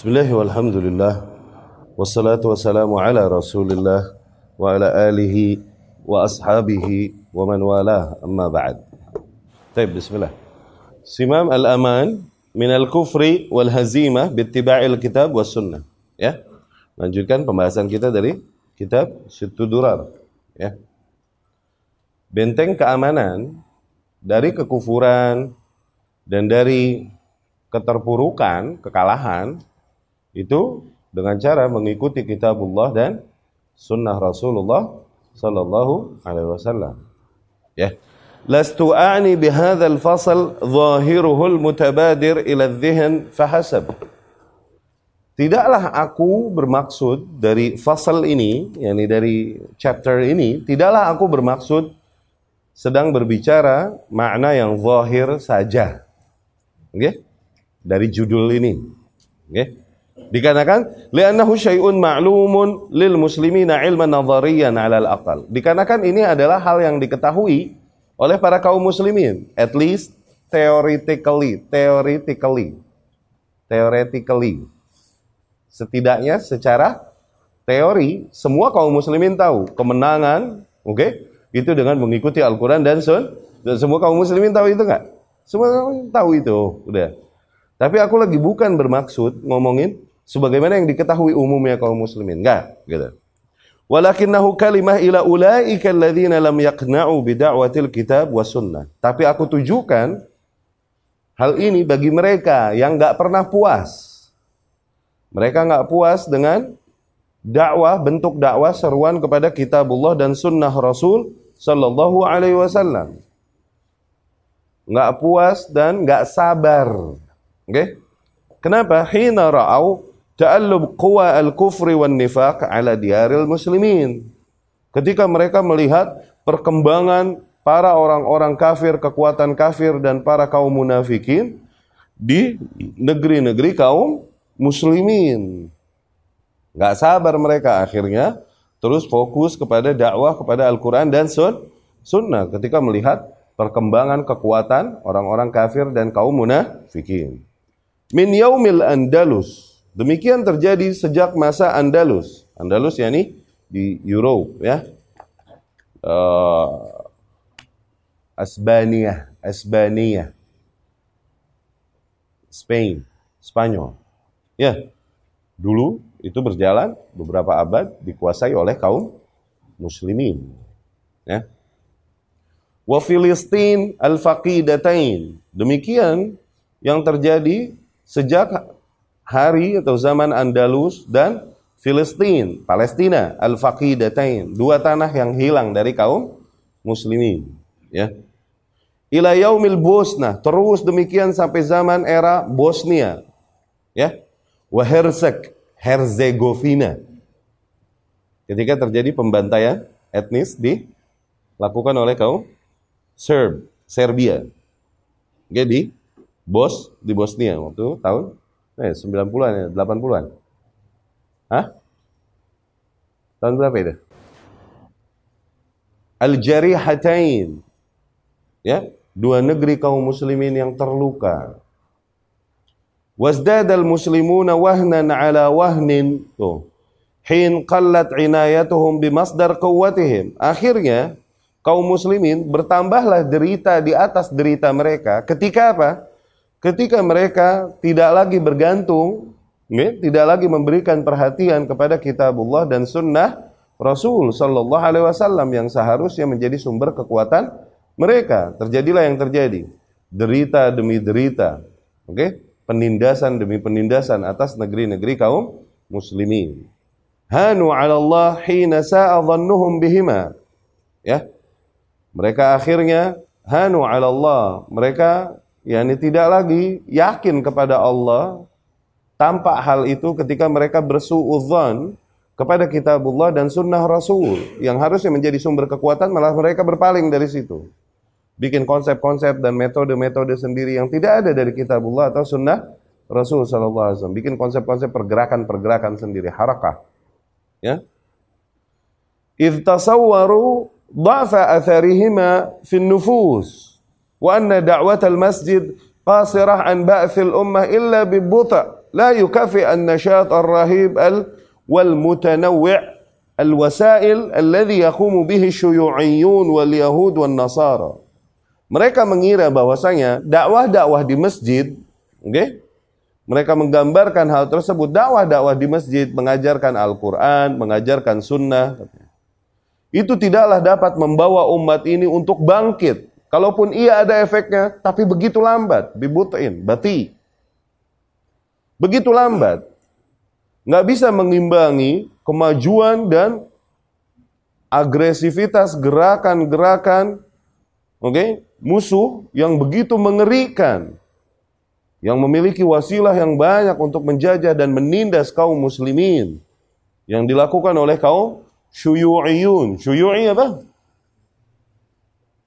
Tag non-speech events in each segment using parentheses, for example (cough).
Bismillah walhamdulillah. Wassalatu wassalamu ala rasulillah Wa ala alihi wa ashabihi wa man wala amma ba'd. Taib bismillah. Simam al-aman min al-kufri wal hazimah bittiba'il kitab was sunnah. Ya. Lanjutkan pembahasan kita dari kitab Situ Durar. Ya. Benteng keamanan dari kekufuran dan dari keterpurukan, kekalahan itu dengan cara mengikuti kitabullah dan sunnah Rasulullah sallallahu alaihi wasallam. Ya. Lastu a'ni bihadzal fasl zahiruhu al-mutabadir ila adh-dhihn fahasab. Tidaklah aku bermaksud dari fasal ini, yakni dari chapter ini, tidaklah aku bermaksud sedang berbicara makna yang zahir saja. Okay? Dari judul ini. Okay? Dikarenakan li'annahu syai'un ma'lumun lil muslimina ilman nadhariyan 'ala al-aqal. Dikarenakan ini adalah hal yang diketahui oleh para kaum muslimin, at least theoretically, theoretically. Theoretically. Setidaknya secara teori semua kaum muslimin tahu kemenangan, oke? Okay? Itu dengan mengikuti Al-Quran dan Sun. Dan semua kaum muslimin tahu itu nggak? Semua tahu itu, udah. Tapi aku lagi bukan bermaksud ngomongin sebagaimana yang diketahui umumnya kaum muslimin. Enggak, gitu. Walakinnahu kalimah ila ulaika alladzina lam yaqna'u bida'watil kitab was sunnah. Tapi aku tujukan hal ini bagi mereka yang nggak pernah puas. Mereka nggak puas dengan dakwah, bentuk dakwah seruan kepada kitabullah dan sunnah Rasul Sallallahu Alaihi Wasallam. Nggak puas dan nggak sabar. Oke? Okay? Kenapa? Hina ra'au ta'allub quwa al-kufri wan nifaq ala diaril muslimin. Ketika mereka melihat perkembangan para orang-orang kafir, kekuatan kafir dan para kaum munafikin di negeri-negeri kaum muslimin. Nggak sabar mereka akhirnya terus fokus kepada dakwah kepada Al-Quran dan sun, sunnah ketika melihat perkembangan kekuatan orang-orang kafir dan kaum munafikin. Min yaumil Andalus. Demikian terjadi sejak masa Andalus. Andalus yakni di Europe ya. Uh, Asbania, Asbania. Spain, Spanyol. Ya. Dulu itu berjalan beberapa abad dikuasai oleh kaum muslimin. Ya. Wa Filistin al-faqidatain. Demikian yang terjadi sejak hari atau zaman Andalus dan Filistin, Palestina, al-faqidatain, dua tanah yang hilang dari kaum muslimin, ya. Ila yaumil Bosna, terus demikian sampai zaman era Bosnia, ya. Wa Hersek, Herzegovina. Ketika terjadi pembantaian etnis dilakukan oleh kaum Serb, Serbia. Jadi Bos di Bosnia waktu tahun eh 90-an ya, 80-an. Hah? Tahun berapa itu? Al-Jarihatain. Ya, dua negeri kaum muslimin yang terluka. Wazdadal muslimuna wahnan ala wahnin. Tuh. Hin qallat inayatuhum bimasdar quwwatihim. Akhirnya kaum muslimin bertambahlah derita di atas derita mereka. Ketika apa? Ketika mereka tidak lagi bergantung, ya, tidak lagi memberikan perhatian kepada kitabullah dan sunnah Rasul Sallallahu Alaihi Wasallam yang seharusnya menjadi sumber kekuatan mereka. Terjadilah yang terjadi. Derita demi derita. Oke? Okay? penindasan demi penindasan atas negeri-negeri kaum muslimin. Hanu 'ala Allah hina sa'a dhannuhum bihima. Ya. Mereka akhirnya hanu 'ala Allah. Mereka yakni tidak lagi yakin kepada Allah. Tampak hal itu ketika mereka bersuudzon kepada kitabullah dan sunnah Rasul yang harusnya menjadi sumber kekuatan malah mereka berpaling dari situ bikin konsep-konsep dan metode-metode sendiri yang tidak ada dari kitabullah atau sunnah Rasul sallallahu alaihi wasallam. Bikin konsep-konsep pergerakan-pergerakan sendiri, harakah. Ya. Idh tasawwaru dha'fa atharihima fi nufus wa anna المسجد masjid qasirah an الأمة ummah illa bi buta. La yukafi an nashat ar-rahib al wal mutanawwi' al-wasail mereka mengira bahwasanya dakwah-dakwah di masjid okay? mereka menggambarkan hal tersebut dakwah-dakwah di masjid mengajarkan Al-Qur'an mengajarkan sunnah. Itu tidaklah dapat membawa umat ini untuk bangkit. Kalaupun ia ada efeknya, tapi begitu lambat, bibutin, bati. Begitu lambat. Nggak bisa mengimbangi kemajuan dan agresivitas gerakan-gerakan oke okay, musuh yang begitu mengerikan yang memiliki wasilah yang banyak untuk menjajah dan menindas kaum muslimin yang dilakukan oleh kaum syuyu'iyun. Syuyu'i apa?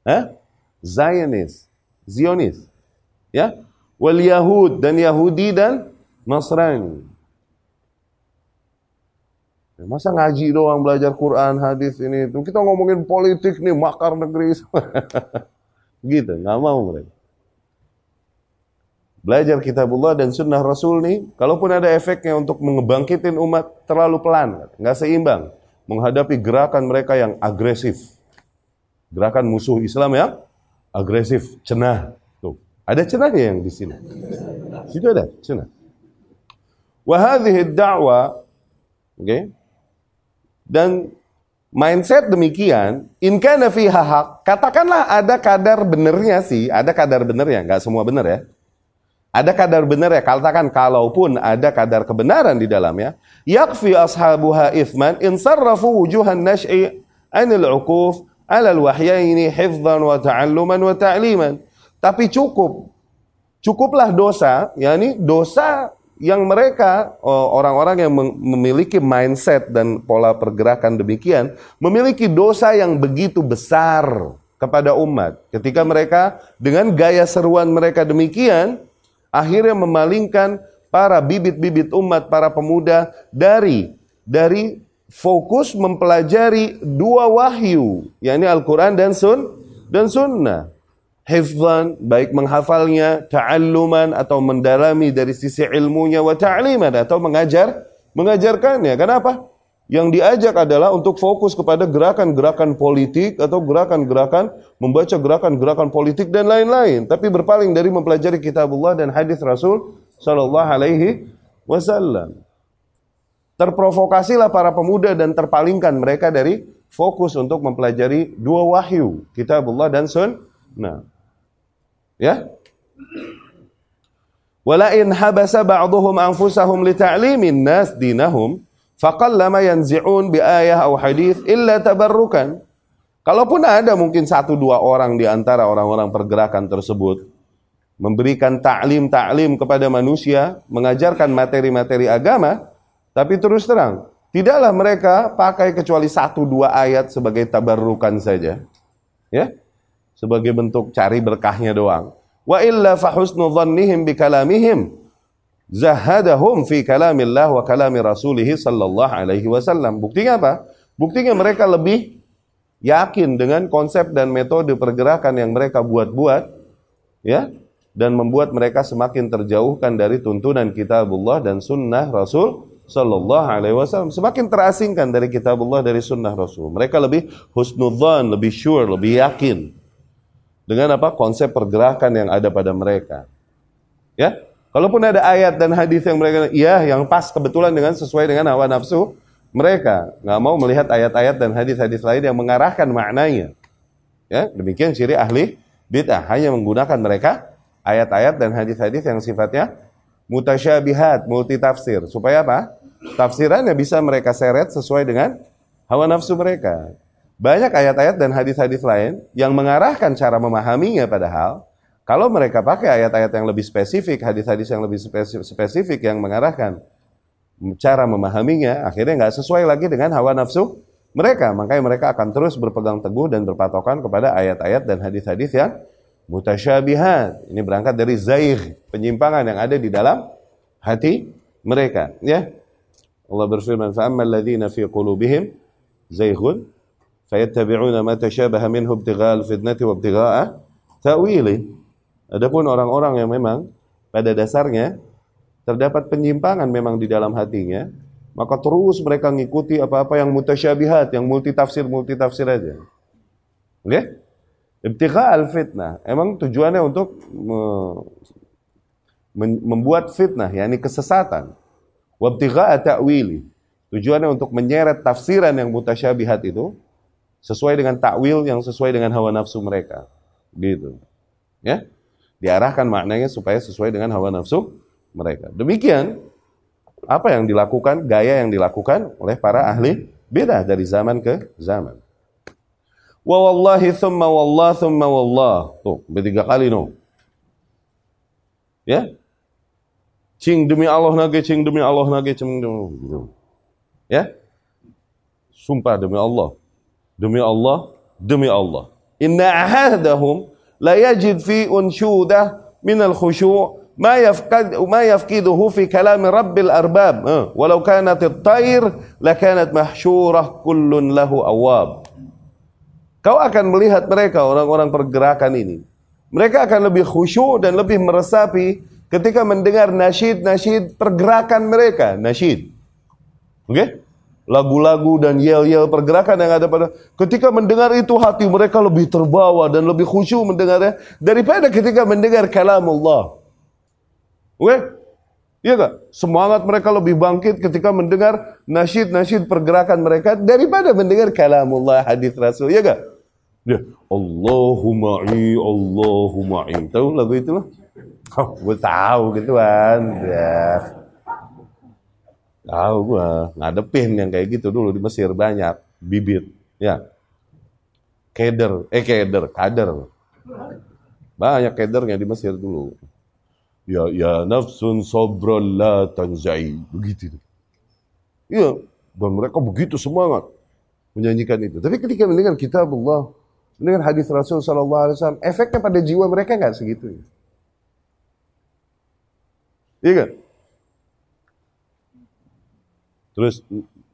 Hah? Zionis. Zionis. Ya? Wal Yahud dan Yahudi dan Nasrani. Ya, masa ngaji doang belajar Quran, hadis ini itu. Kita ngomongin politik nih, makar negeri. (laughs) gitu, nggak mau mereka. Belajar kitabullah dan sunnah Rasul nih, kalaupun ada efeknya untuk mengebangkitin umat, terlalu pelan, nggak seimbang. Menghadapi gerakan mereka yang agresif. Gerakan musuh Islam yang agresif, cenah. Tuh, ada cenahnya yang di sini. Situ ada cenah. Wahadhihi da'wa, oke, dan mindset demikian, in kana fiha hak, katakanlah ada kadar benernya sih, ada kadar benernya, nggak semua benar ya. Ada kadar benar ya, katakan kalaupun ada kadar kebenaran di dalamnya, yakfi ashabuha ithman in sarrafu wujuhan nash'i anil uquf ala al-wahyaini hifdhan wa ta'alluman wa ta'liman. Tapi cukup, cukuplah dosa, yakni dosa yang mereka orang-orang yang memiliki mindset dan pola pergerakan demikian memiliki dosa yang begitu besar kepada umat ketika mereka dengan gaya seruan mereka demikian akhirnya memalingkan para bibit-bibit umat para pemuda dari dari fokus mempelajari dua wahyu yakni Al-Qur'an dan sun dan sunnah hifzan, baik menghafalnya, ta'alluman atau mendalami dari sisi ilmunya, wa ta'liman atau mengajar, mengajarkannya. Kenapa? Yang diajak adalah untuk fokus kepada gerakan-gerakan politik atau gerakan-gerakan membaca gerakan-gerakan politik dan lain-lain, tapi berpaling dari mempelajari kitabullah dan hadis Rasul sallallahu alaihi wasallam. Terprovokasilah para pemuda dan terpalingkan mereka dari fokus untuk mempelajari dua wahyu, kitabullah dan sunnah. Ya? Walain habasa ba'dhum anfusahum li ta'limin nas dinahum faqallama yanzi'un bi ayah aw hadis illa tabarrukan. Kalaupun ada mungkin satu dua orang di antara orang-orang pergerakan tersebut memberikan taklim-taklim kepada manusia, mengajarkan materi-materi agama, tapi terus terang, tidaklah mereka pakai kecuali satu dua ayat sebagai tabarrukan saja. Ya? sebagai bentuk cari berkahnya doang. Wa illa fa husnu dhannihim bi kalamihim zahadahum fi kalamillah wa kalami rasulih sallallahu alaihi wasallam. Buktinya apa? Buktinya mereka lebih yakin dengan konsep dan metode pergerakan yang mereka buat-buat ya dan membuat mereka semakin terjauhkan dari tuntunan kitabullah dan sunnah Rasul Sallallahu Alaihi Wasallam. Semakin terasingkan dari kitabullah dari sunnah Rasul. Mereka lebih husnudzan, lebih sure, lebih yakin. Dengan apa? Konsep pergerakan yang ada pada mereka. Ya, kalaupun ada ayat dan hadis yang mereka, ya yang pas kebetulan dengan sesuai dengan hawa nafsu mereka, nggak mau melihat ayat-ayat dan hadis-hadis lain yang mengarahkan maknanya. Ya, demikian ciri ahli bid'ah. Hanya menggunakan mereka ayat-ayat dan hadis-hadis yang sifatnya mutasyabihat, multi tafsir. Supaya apa? Tafsirannya bisa mereka seret sesuai dengan hawa nafsu mereka. Banyak ayat-ayat dan hadis-hadis lain yang mengarahkan cara memahaminya padahal kalau mereka pakai ayat-ayat yang lebih spesifik, hadis-hadis yang lebih spesifik yang mengarahkan cara memahaminya, akhirnya nggak sesuai lagi dengan hawa nafsu mereka. Makanya mereka akan terus berpegang teguh dan berpatokan kepada ayat-ayat dan hadis-hadis yang mutasyabihat. Ini berangkat dari zaih penyimpangan yang ada di dalam hati mereka, ya. Allah berfirman, "Fa'ammal ladzina fi qulubihim zaighun fayattabi'una ma tashabaha minhu ibtigha'al fitnati wa ibtigha'a ta'wili." Adapun orang-orang yang memang pada dasarnya terdapat penyimpangan memang di dalam hatinya, maka terus mereka ngikuti apa-apa yang mutasyabihat, yang multi multitafsir multitafsir aja. Oke? Okay? Ibtigha al-fitnah. Emang tujuannya untuk membuat fitnah, yakni kesesatan. Wabtigha ta'wili. Tujuannya untuk menyeret tafsiran yang mutasyabihat itu sesuai dengan takwil yang sesuai dengan hawa nafsu mereka. Gitu. Ya? Diarahkan maknanya supaya sesuai dengan hawa nafsu mereka. Demikian apa yang dilakukan, gaya yang dilakukan oleh para ahli beda dari zaman ke zaman. Wa wallahi thumma wallah thumma wallah. Tuh, bertiga kali no. Ya. Cing demi Allah nage, cing demi Allah nage, cing demi gitu. Ya. Sumpah demi Allah. Demi Allah, demi Allah. Inna ahadahum la yajid fi unshudah min al-khushu' ما يفقد ما يفقده في كلام رب الأرباب ولو كانت الطير لكانت محشورة كل له أواب Kau akan melihat mereka orang-orang pergerakan ini. Mereka akan lebih khusyuk dan lebih meresapi ketika mendengar nasyid-nasyid pergerakan mereka, nasyid. Oke? Okay? Lagu-lagu dan yel-yel pergerakan yang ada pada ketika mendengar itu hati mereka lebih terbawa dan lebih khusyuk mendengarnya daripada ketika mendengar kalam Allah. Oke? Okay? Iya gak? Semangat mereka lebih bangkit ketika mendengar nasyid-nasyid pergerakan mereka daripada mendengar kalamullah hadis Rasul. Iya gak? Dia Allahumma i, Allahumma i. Tahu lagu itu lah? Oh, gue tahu gitu kan. Ya. Tahu gue ngadepin yang kayak gitu dulu di Mesir banyak bibit. Ya. Keder, eh keder, kader. Banyak kedernya di Mesir dulu. Ya ya nafsun sabran la tanzai. Begitu. Iya, dan mereka begitu semangat menyanyikan itu. Tapi ketika mendengar kitab Allah, dengan hadis Rasul Shallallahu efeknya pada jiwa mereka nggak segitu. Iya kan? Terus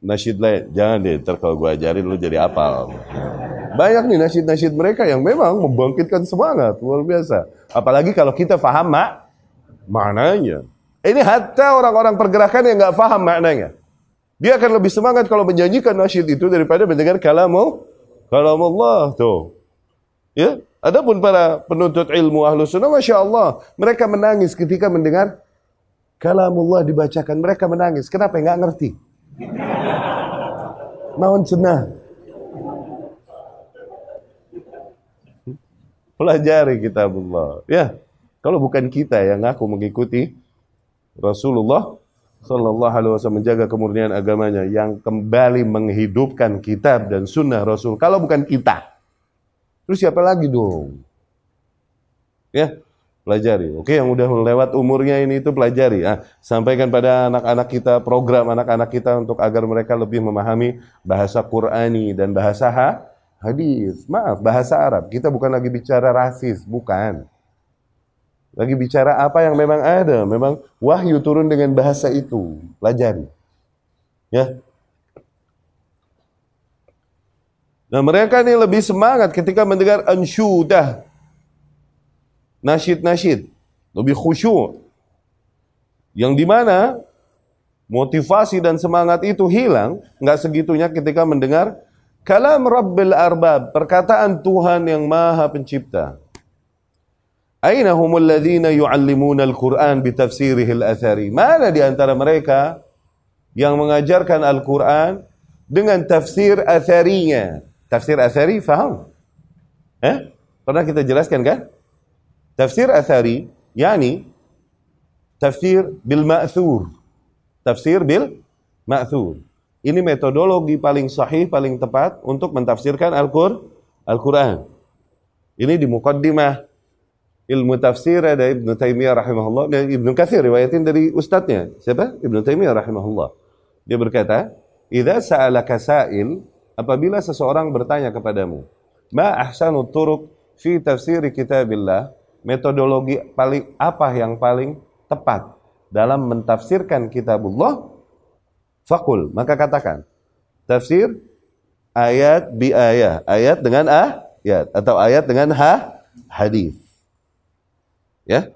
nasyid lain, jangan deh, ntar kalau gue ajarin lu jadi apal. Banyak nih nasyid-nasyid mereka yang memang membangkitkan semangat, luar biasa. Apalagi kalau kita faham mak, maknanya. Ini hatta orang-orang pergerakan yang nggak paham maknanya. Dia akan lebih semangat kalau menyanyikan nasyid itu daripada mendengar kalamu Kalam Allah tuh. Ya, adapun para penuntut ilmu ahlu sunnah, masya Allah, mereka menangis ketika mendengar kalamullah dibacakan. Mereka menangis. Kenapa? Nggak ngerti. Naon sunnah. Pelajari kitabullah. Ya, kalau bukan kita yang ngaku mengikuti Rasulullah Sallallahu Alaihi Wasallam menjaga kemurnian agamanya yang kembali menghidupkan kitab dan sunnah Rasul. Kalau bukan kita, terus siapa lagi dong? Ya, pelajari. Oke, yang udah lewat umurnya ini itu pelajari. Ah, sampaikan pada anak-anak kita program anak-anak kita untuk agar mereka lebih memahami bahasa Qurani dan bahasa ha hadis. Maaf, bahasa Arab. Kita bukan lagi bicara rasis, bukan. Lagi bicara apa yang memang ada, memang wahyu turun dengan bahasa itu. Pelajari. Ya. Nah mereka ini lebih semangat ketika mendengar ansyudah. Nasyid-nasyid. Lebih khusyuk. Yang di mana motivasi dan semangat itu hilang, nggak segitunya ketika mendengar kalam Rabbil Arbab, perkataan Tuhan yang Maha Pencipta. Aina humul ladzina yu'allimuna al-Qur'an bitafsirihi al-athari? Mana di antara mereka yang mengajarkan Al-Qur'an dengan tafsir atharinya? Tafsir athari faham? Eh? Pernah kita jelaskan kan? Tafsir athari yakni tafsir bil ma'thur. Tafsir bil ma'thur. Ini metodologi paling sahih, paling tepat untuk mentafsirkan Al-Qur'an. Ini di mukaddimah ilmu tafsir ada Ibnu Taimiyah rahimahullah dan Ibnu Katsir riwayatin dari ustadznya. Siapa? Ibnu Taimiyah rahimahullah. Dia berkata, "Idza sa'alaka sa'il, apabila seseorang bertanya kepadamu, ma ahsanu turuq fi tafsir kitabillah?" Metodologi paling apa yang paling tepat dalam mentafsirkan kitabullah? Fakul, maka katakan, tafsir ayat bi ayat, ayat dengan ayat atau ayat dengan ha hadis. Ya.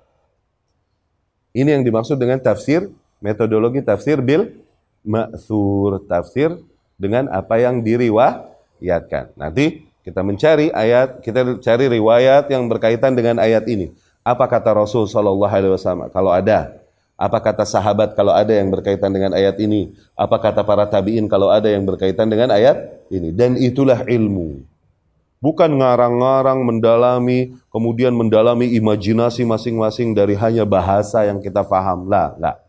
Ini yang dimaksud dengan tafsir, metodologi tafsir bil ma'thur, tafsir dengan apa yang diriwayatkan. Nanti kita mencari ayat, kita cari riwayat yang berkaitan dengan ayat ini. Apa kata Rasul Shallallahu Alaihi Wasallam? Kalau ada, apa kata sahabat kalau ada yang berkaitan dengan ayat ini? Apa kata para tabiin kalau ada yang berkaitan dengan ayat ini? Dan itulah ilmu. Bukan ngarang-ngarang, mendalami, kemudian mendalami imajinasi masing-masing dari hanya bahasa yang kita faham. Lah, enggak.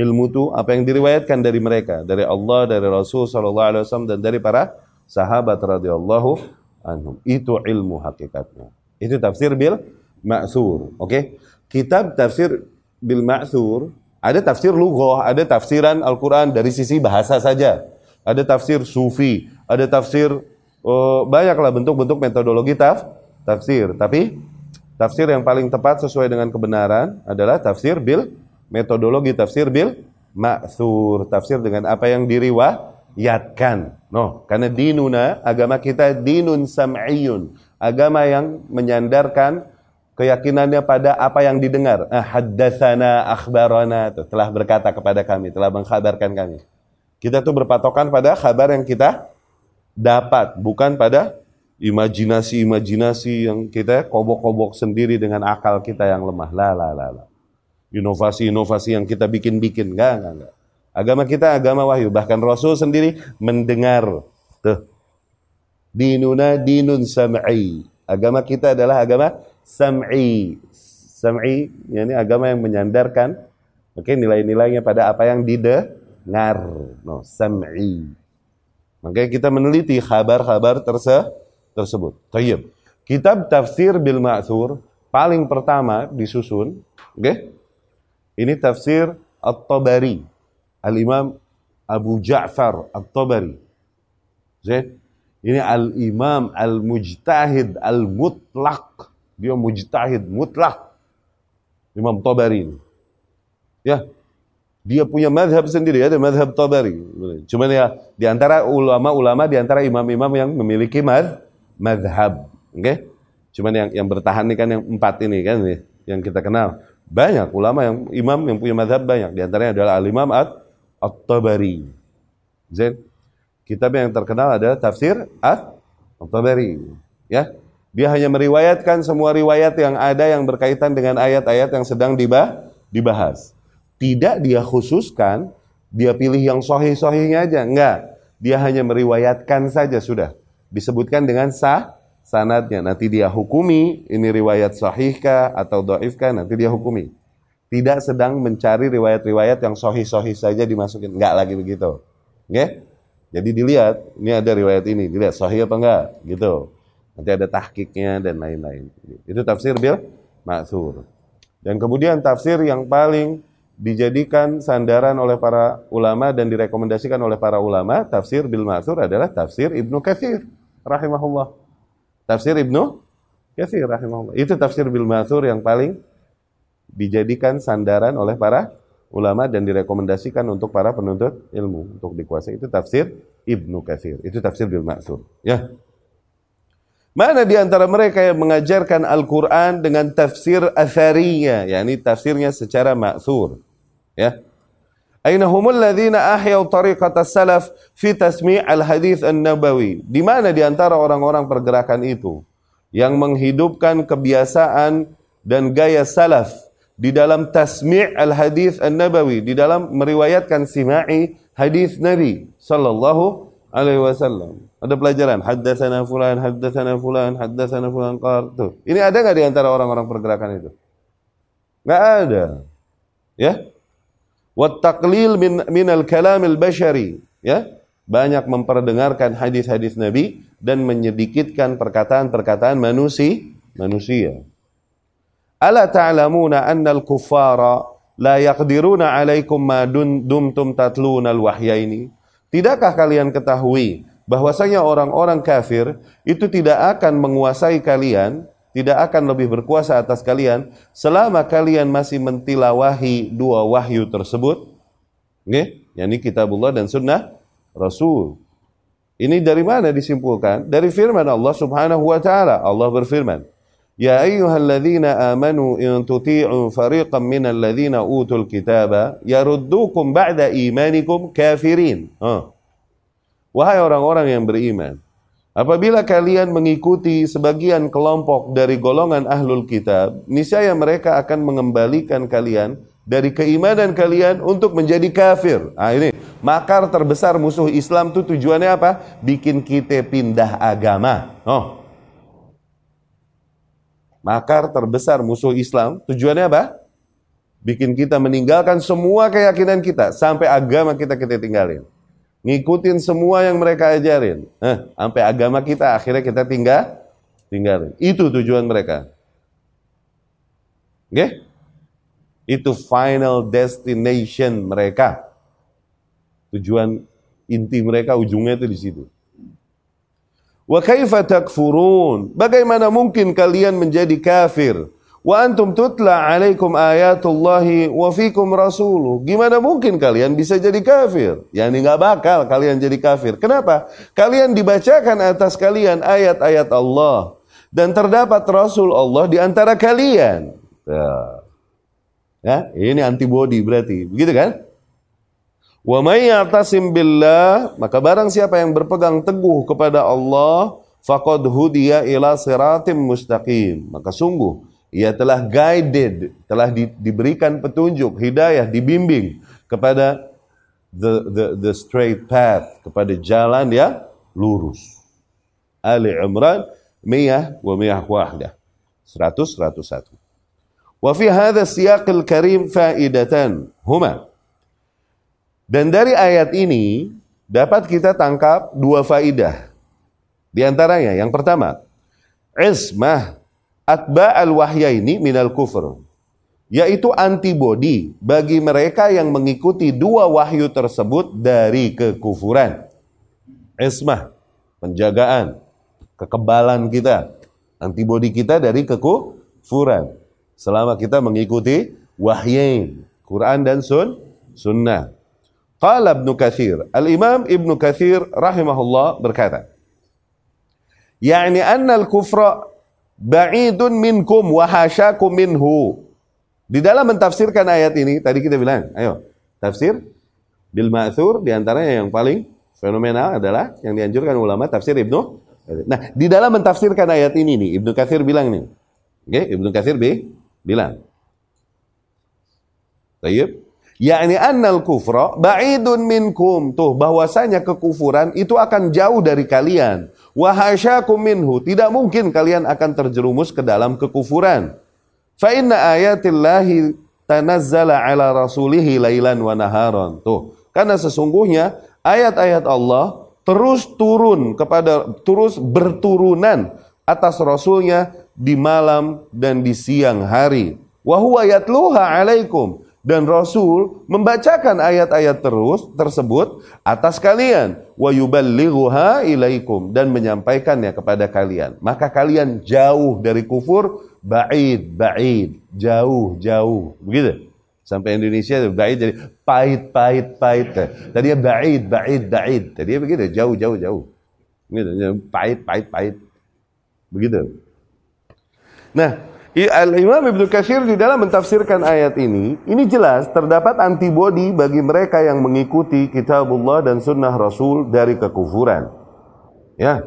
Ilmu itu apa yang diriwayatkan dari mereka, dari Allah, dari Rasul sallallahu alaihi wasallam dan dari para sahabat radhiyallahu anhum. Itu ilmu hakikatnya. Itu tafsir bil ma'thur, oke? Okay? Kitab tafsir bil ma'thur ada tafsir lughah, ada tafsiran Al-Qur'an dari sisi bahasa saja. Ada tafsir sufi, ada tafsir oh, banyaklah bentuk-bentuk metodologi taf, tafsir. Tapi tafsir yang paling tepat sesuai dengan kebenaran adalah tafsir bil metodologi tafsir bil ma'thur. Tafsir dengan apa yang diriwayatkan. No, karena dinuna agama kita dinun sam'iyun. Agama yang menyandarkan keyakinannya pada apa yang didengar. Ah, haddatsana akhbarana telah berkata kepada kami, telah mengkhabarkan kami. Kita tuh berpatokan pada kabar yang kita dapat, bukan pada imajinasi-imajinasi yang kita kobok-kobok sendiri dengan akal kita yang lemah. La la la la. Inovasi-inovasi yang kita bikin-bikin, enggak, enggak, enggak. Agama kita agama wahyu, bahkan Rasul sendiri mendengar. Tuh. Dinuna dinun sam'i. Agama kita adalah agama sam'i. Sam'i, yakni agama yang menyandarkan oke okay, nilai-nilainya pada apa yang didengar. No, sam'i. Makanya kita meneliti kabar-kabar terse tersebut. Tayyib. Kitab tafsir bil ma'thur paling pertama disusun, oke? Okay? Ini tafsir At-Tabari. Al-Imam Abu Ja'far At-Tabari. Ini Al-Imam Al-Mujtahid Al-Mutlaq. Dia mujtahid mutlak. Imam Tabari ini. Ya, dia punya madhab sendiri, ada madhab Tabari. Cuman ya, di antara ulama-ulama, di antara imam-imam yang memiliki mad, madhab. Oke? Okay? Cuman yang yang bertahan ini kan yang empat ini kan, yang kita kenal. Banyak ulama yang imam yang punya madhab banyak. Di antaranya adalah al-imam at-tabari. Zain. Kitab yang terkenal adalah tafsir at-tabari. Ya. Dia hanya meriwayatkan semua riwayat yang ada yang berkaitan dengan ayat-ayat yang sedang dibahas. Tidak dia khususkan, dia pilih yang sohih-sohihnya aja. Enggak. Dia hanya meriwayatkan saja sudah. Disebutkan dengan sah sanatnya. Nanti dia hukumi, ini riwayat sahihkah atau doifkah, nanti dia hukumi. Tidak sedang mencari riwayat-riwayat yang sohih-sohih saja dimasukin. Enggak lagi begitu. Oke? Jadi dilihat, ini ada riwayat ini, dilihat sahih apa enggak, gitu. Nanti ada tahkiknya dan lain-lain. Itu tafsir bil maksur. Dan kemudian tafsir yang paling dijadikan sandaran oleh para ulama dan direkomendasikan oleh para ulama, tafsir bil ma'thur adalah tafsir Ibnu Katsir rahimahullah. Tafsir Ibnu Katsir rahimahullah. Itu tafsir bil ma'thur yang paling dijadikan sandaran oleh para ulama dan direkomendasikan untuk para penuntut ilmu untuk dikuasai. Itu tafsir Ibnu Katsir. Itu tafsir bil ma'thur. Ya. Mana di antara mereka yang mengajarkan Al-Quran dengan tafsir atharinya, yakni tafsirnya secara maksur. Ya. Aina humul ladzina ahyau tariqata salaf fi tasmi' al-hadis an-nabawi. Di mana di antara orang-orang pergerakan itu yang menghidupkan kebiasaan dan gaya salaf di dalam tasmi' al-hadis an-nabawi, di dalam meriwayatkan sima'i hadis Nabi sallallahu alaihi wasallam. Ada pelajaran haddatsana fulan, haddatsana fulan, haddatsana fulan qar. Ini ada nggak di antara orang-orang pergerakan itu? Nggak ada. Ya? Wattaqlil min minal kalamil bashari, ya. Banyak memperdengarkan hadis-hadis Nabi dan menyedikitkan perkataan-perkataan manusia, manusia. Ala ta'lamuna anna al-kuffara la yaqdiruna 'alaikum ma dumtum tatluna al-wahyaini? Tidakkah kalian ketahui bahwasanya orang-orang kafir itu tidak akan menguasai kalian tidak akan lebih berkuasa atas kalian selama kalian masih mentilawahi dua wahyu tersebut. Nggih, yakni kitabullah dan sunnah Rasul. Ini dari mana disimpulkan? Dari firman Allah Subhanahu wa taala. Allah berfirman, Ya ayyuhalladzina amanu in tuti'u fariqan minal ladzina utul kitaba yaruddukum ba'da imanikum kafirin. Wahai orang-orang yang beriman, apabila kalian mengikuti sebagian kelompok dari golongan ahlul kitab, niscaya mereka akan mengembalikan kalian dari keimanan kalian untuk menjadi kafir. Ah ini makar terbesar musuh Islam itu tujuannya apa? Bikin kita pindah agama. Oh, Makar terbesar musuh Islam tujuannya apa? Bikin kita meninggalkan semua keyakinan kita sampai agama kita kita tinggalin. Ngikutin semua yang mereka ajarin. Eh, sampai agama kita akhirnya kita tinggal tinggalin. Itu tujuan mereka. Oke? Okay? Itu final destination mereka. Tujuan inti mereka ujungnya itu di situ. Wa kaifa takfurun? Bagaimana mungkin kalian menjadi kafir? Wa antum tutla alaikum ayatullahi wa fikum rasuluh. Gimana mungkin kalian bisa jadi kafir? Ya ini nggak bakal kalian jadi kafir. Kenapa? Kalian dibacakan atas kalian ayat-ayat Allah dan terdapat Rasul Allah di antara kalian. Ya, ya ini antibody berarti, begitu kan? Wa may ya'tasim billah, maka barang siapa yang berpegang teguh kepada Allah, faqad hudiya ila siratim mustaqim. Maka sungguh ia telah guided, telah di, diberikan petunjuk, hidayah, dibimbing kepada the, the, the straight path, kepada jalan yang lurus. Ali Imran miyah wa miyah wahdah. 100 101. Wa fi hadha siyaqil karim faidatan huma dan dari ayat ini dapat kita tangkap dua faidah. Di antaranya yang pertama, ismah atba al ini minal kufur. Yaitu antibodi bagi mereka yang mengikuti dua wahyu tersebut dari kekufuran. Ismah, penjagaan, kekebalan kita, antibodi kita dari kekufuran. Selama kita mengikuti wahyu Quran dan sun, sunnah. Qala Ibnu Katsir. Al-Imam Ibnu Katsir rahimahullah berkata, "Yani anna al-kufra ba'idun minkum wa hasyakum minhu." Di dalam mentafsirkan ayat ini, tadi kita bilang, ayo, tafsir bil ma'thur di antaranya yang paling fenomenal adalah yang dianjurkan ulama tafsir Ibnu Nah, di dalam mentafsirkan ayat ini nih, Ibnu Katsir bilang nih. Oke, okay, Ibnu Katsir B bilang. Baik yakni annal kufra ba'idun minkum. Tuh bahwasanya kekufuran itu akan jauh dari kalian. Wa hasyakum minhu. Tidak mungkin kalian akan terjerumus ke dalam kekufuran. Fa inna ayatillahi tanazzala ala rasulihi lailan wa naharan. Tuh karena sesungguhnya ayat-ayat Allah terus turun kepada terus berturunan atas rasulnya di malam dan di siang hari. Wa huwa yatluha alaikum dan Rasul membacakan ayat-ayat terus tersebut atas kalian. Wa yuballighuha ilaikum. Dan menyampaikannya kepada kalian. Maka kalian jauh dari kufur ba'id ba'id. Jauh jauh. Begitu. Sampai Indonesia ba'id jadi pahit pahit pahit. Tadinya ba'id ba'id ba'id. Tadinya begitu. Jauh jauh jauh. Begitu. Pahit pahit pahit. Begitu. Nah Al-Imam Ibnu Katsir di dalam mentafsirkan ayat ini, ini jelas terdapat antibodi bagi mereka yang mengikuti kitabullah dan sunnah Rasul dari kekufuran. Ya.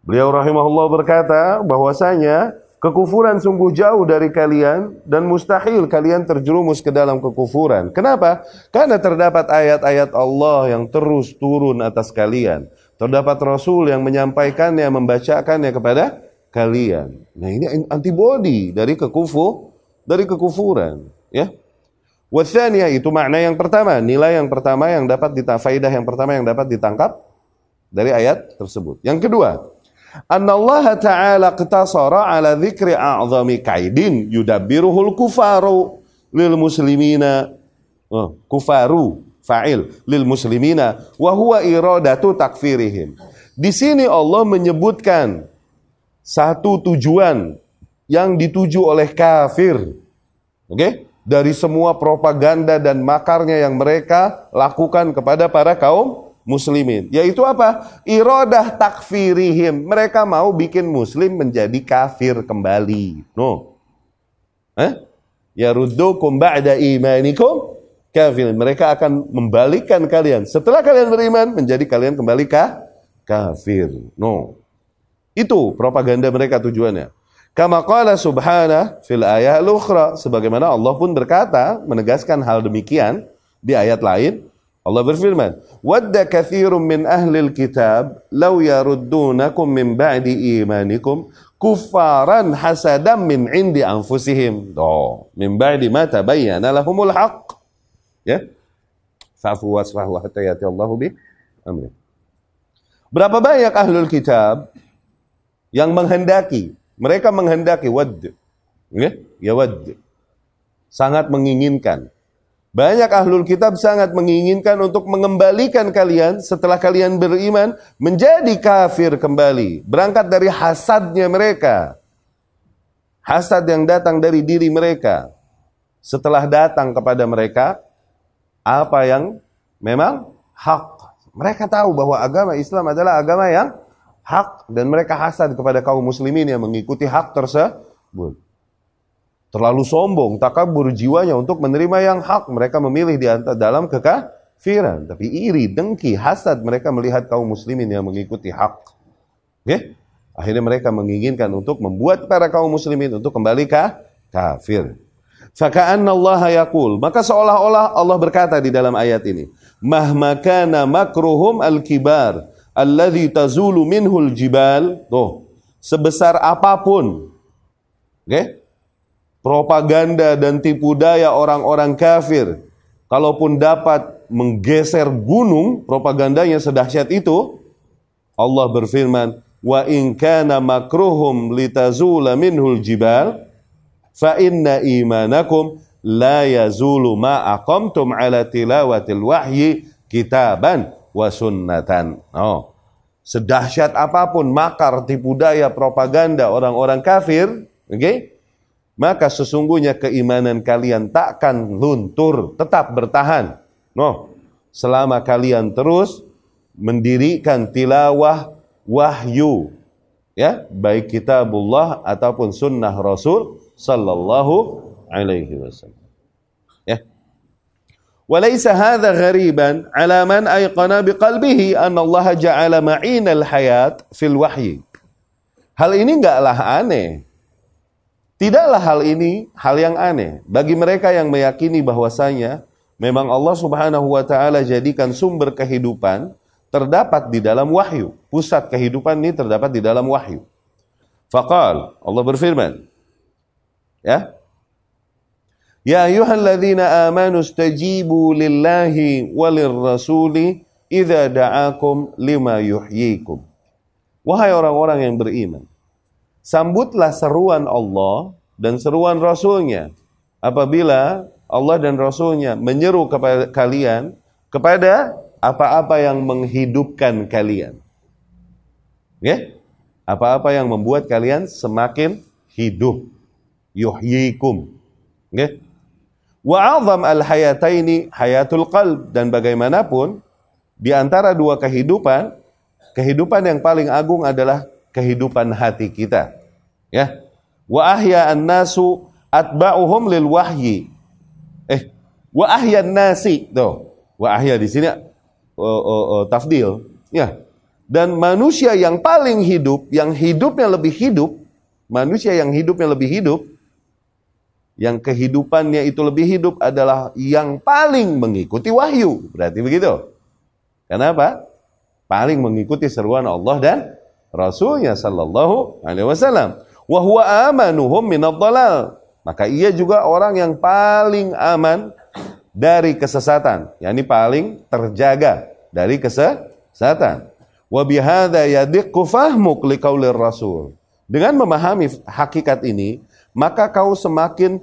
Beliau rahimahullah berkata bahwasanya kekufuran sungguh jauh dari kalian dan mustahil kalian terjerumus ke dalam kekufuran. Kenapa? Karena terdapat ayat-ayat Allah yang terus turun atas kalian. Terdapat Rasul yang menyampaikannya, membacakannya kepada kalian. Nah ini antibodi dari kekufu, dari kekufuran. Ya. Wasaniyah itu makna yang pertama, nilai yang pertama yang dapat ditafaidah yang pertama yang dapat ditangkap dari ayat tersebut. Yang kedua, Allah Ta'ala qtasara ala dzikri a'zami kaidin yudabbiruhul kufaru lil muslimina oh, kufaru fa'il lil muslimina wa huwa iradatu takfirihim. Di sini Allah menyebutkan satu tujuan yang dituju oleh kafir. Oke? Okay? Dari semua propaganda dan makarnya yang mereka lakukan kepada para kaum muslimin. Yaitu apa? Irodah takfirihim. Mereka mau bikin muslim menjadi kafir kembali. No. Eh? Ya ruddukum ba'da imanikum kafir. Mereka akan membalikkan kalian. Setelah kalian beriman, menjadi kalian kembali kah? kafir. No. Itu propaganda mereka tujuannya. Kama qala subhana fil ayat al-ukhra. Sebagaimana Allah pun berkata, menegaskan hal demikian di ayat lain. Allah berfirman, "Wadda katsirun min ahlil kitab law yaruddunakum min ba'di imanikum kuffaran hasadam min indi anfusihim." Oh, min ba'di ma tabayyana lahumul haqq. Ya. Fa'fu wasfahu hatta yati Allahu bi amri. Berapa banyak ahlul kitab yang menghendaki mereka menghendaki wad. Ya, ya wad. Sangat menginginkan. Banyak ahlul kitab sangat menginginkan untuk mengembalikan kalian setelah kalian beriman menjadi kafir kembali. Berangkat dari hasadnya mereka. Hasad yang datang dari diri mereka. Setelah datang kepada mereka, apa yang memang hak. Mereka tahu bahwa agama Islam adalah agama yang hak dan mereka hasad kepada kaum muslimin yang mengikuti hak tersebut. Terlalu sombong, takabur jiwanya untuk menerima yang hak. Mereka memilih di antara dalam kekafiran. Tapi iri, dengki, hasad mereka melihat kaum muslimin yang mengikuti hak. Okay? Akhirnya mereka menginginkan untuk membuat para kaum muslimin untuk kembali ke kafir. Faka'anna Allah yakul. Maka seolah-olah Allah berkata di dalam ayat ini. Mahmakana makruhum al-kibar alladhi tazulu minhul jibal. Tuh. Sebesar apa pun. Oke? Okay? propaganda dan tipu daya orang-orang kafir. Kalaupun dapat menggeser gunung propagandanya sedahsyat itu Allah berfirman wa in kana makruhum litazula minhul jibal fa inna imanakum la yazulu ma aqamtum ala tilawatil wahyi kitaban wa sunnatan. Oh. Sedahsyat apa pun makar tipu daya propaganda orang-orang kafir, oke? Okay? Maka sesungguhnya keimanan kalian takkan luntur, tetap bertahan. No. Selama kalian terus mendirikan tilawah wahyu ya baik kitabullah ataupun sunnah Rasul sallallahu alaihi wasallam وليس هذا غريبا على من أيقن بقلبه أن الله جعل معين الحياة في الوحي Hal ini enggaklah aneh. Tidaklah hal ini hal yang aneh bagi mereka yang meyakini bahwasanya memang Allah Subhanahu wa taala jadikan sumber kehidupan terdapat di dalam wahyu. Pusat kehidupan ini terdapat di dalam wahyu. Faqal Allah berfirman ya Ya ayyuhalladzina amanu stajibu lillahi walir rasuli idza da'akum lima yuhyikum. Wahai orang-orang yang beriman, sambutlah seruan Allah dan seruan Rasulnya apabila Allah dan Rasulnya menyeru kepada kalian kepada apa-apa yang menghidupkan kalian. Ya? Apa-apa yang membuat kalian semakin hidup. Yuhyikum. Ya? Wa azam al hayataini hayatul qalb dan bagaimanapun di antara dua kehidupan, kehidupan yang paling agung adalah kehidupan hati kita. Ya. Wa ahya an-nasu atba'uhum lil wahyi. Eh, wa ahya nasi tuh. Wa ahya di sini uh, uh, uh, tafdil. Ya. Dan manusia yang paling hidup, yang hidupnya lebih hidup, manusia yang hidupnya lebih hidup yang kehidupannya itu lebih hidup adalah yang paling mengikuti wahyu. Berarti begitu. Kenapa? Paling mengikuti seruan Allah dan Rasulnya Sallallahu Alaihi Wasallam. Wahwa amanuhum minadhalal. Maka ia juga orang yang paling aman dari kesesatan. yakni paling terjaga dari kesesatan. Wa bihadza yadiqqu fahmuk liqaulir rasul. Dengan memahami hakikat ini, maka kau semakin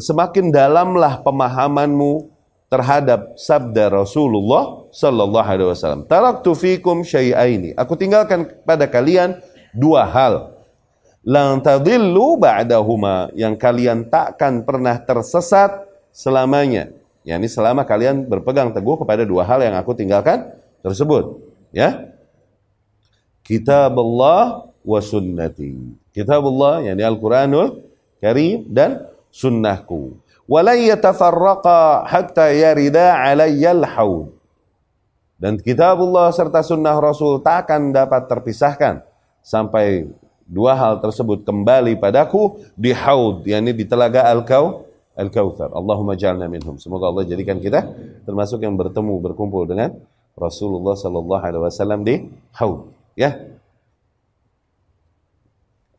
semakin dalamlah pemahamanmu terhadap sabda Rasulullah sallallahu alaihi wasallam. Taraktu fikum syai'aini. Aku tinggalkan pada kalian dua hal. Lang tadillu ba'dahuma yang kalian takkan pernah tersesat selamanya. Yani selama kalian berpegang teguh kepada dua hal yang aku tinggalkan tersebut. Ya, Kitab Allah wa sunnati. Kitab Allah, yakni Al-Quranul Karim dan sunnahku. Walai yatafarraqa hatta yarida alayyal haud. Dan kitabullah serta sunnah Rasul tak akan dapat terpisahkan sampai dua hal tersebut kembali padaku di haud, yakni di telaga Al-Kau Al-Kautsar. Allahumma ja'alna minhum. Semoga Allah jadikan kita termasuk yang bertemu berkumpul dengan Rasulullah sallallahu alaihi wasallam di haud, ya.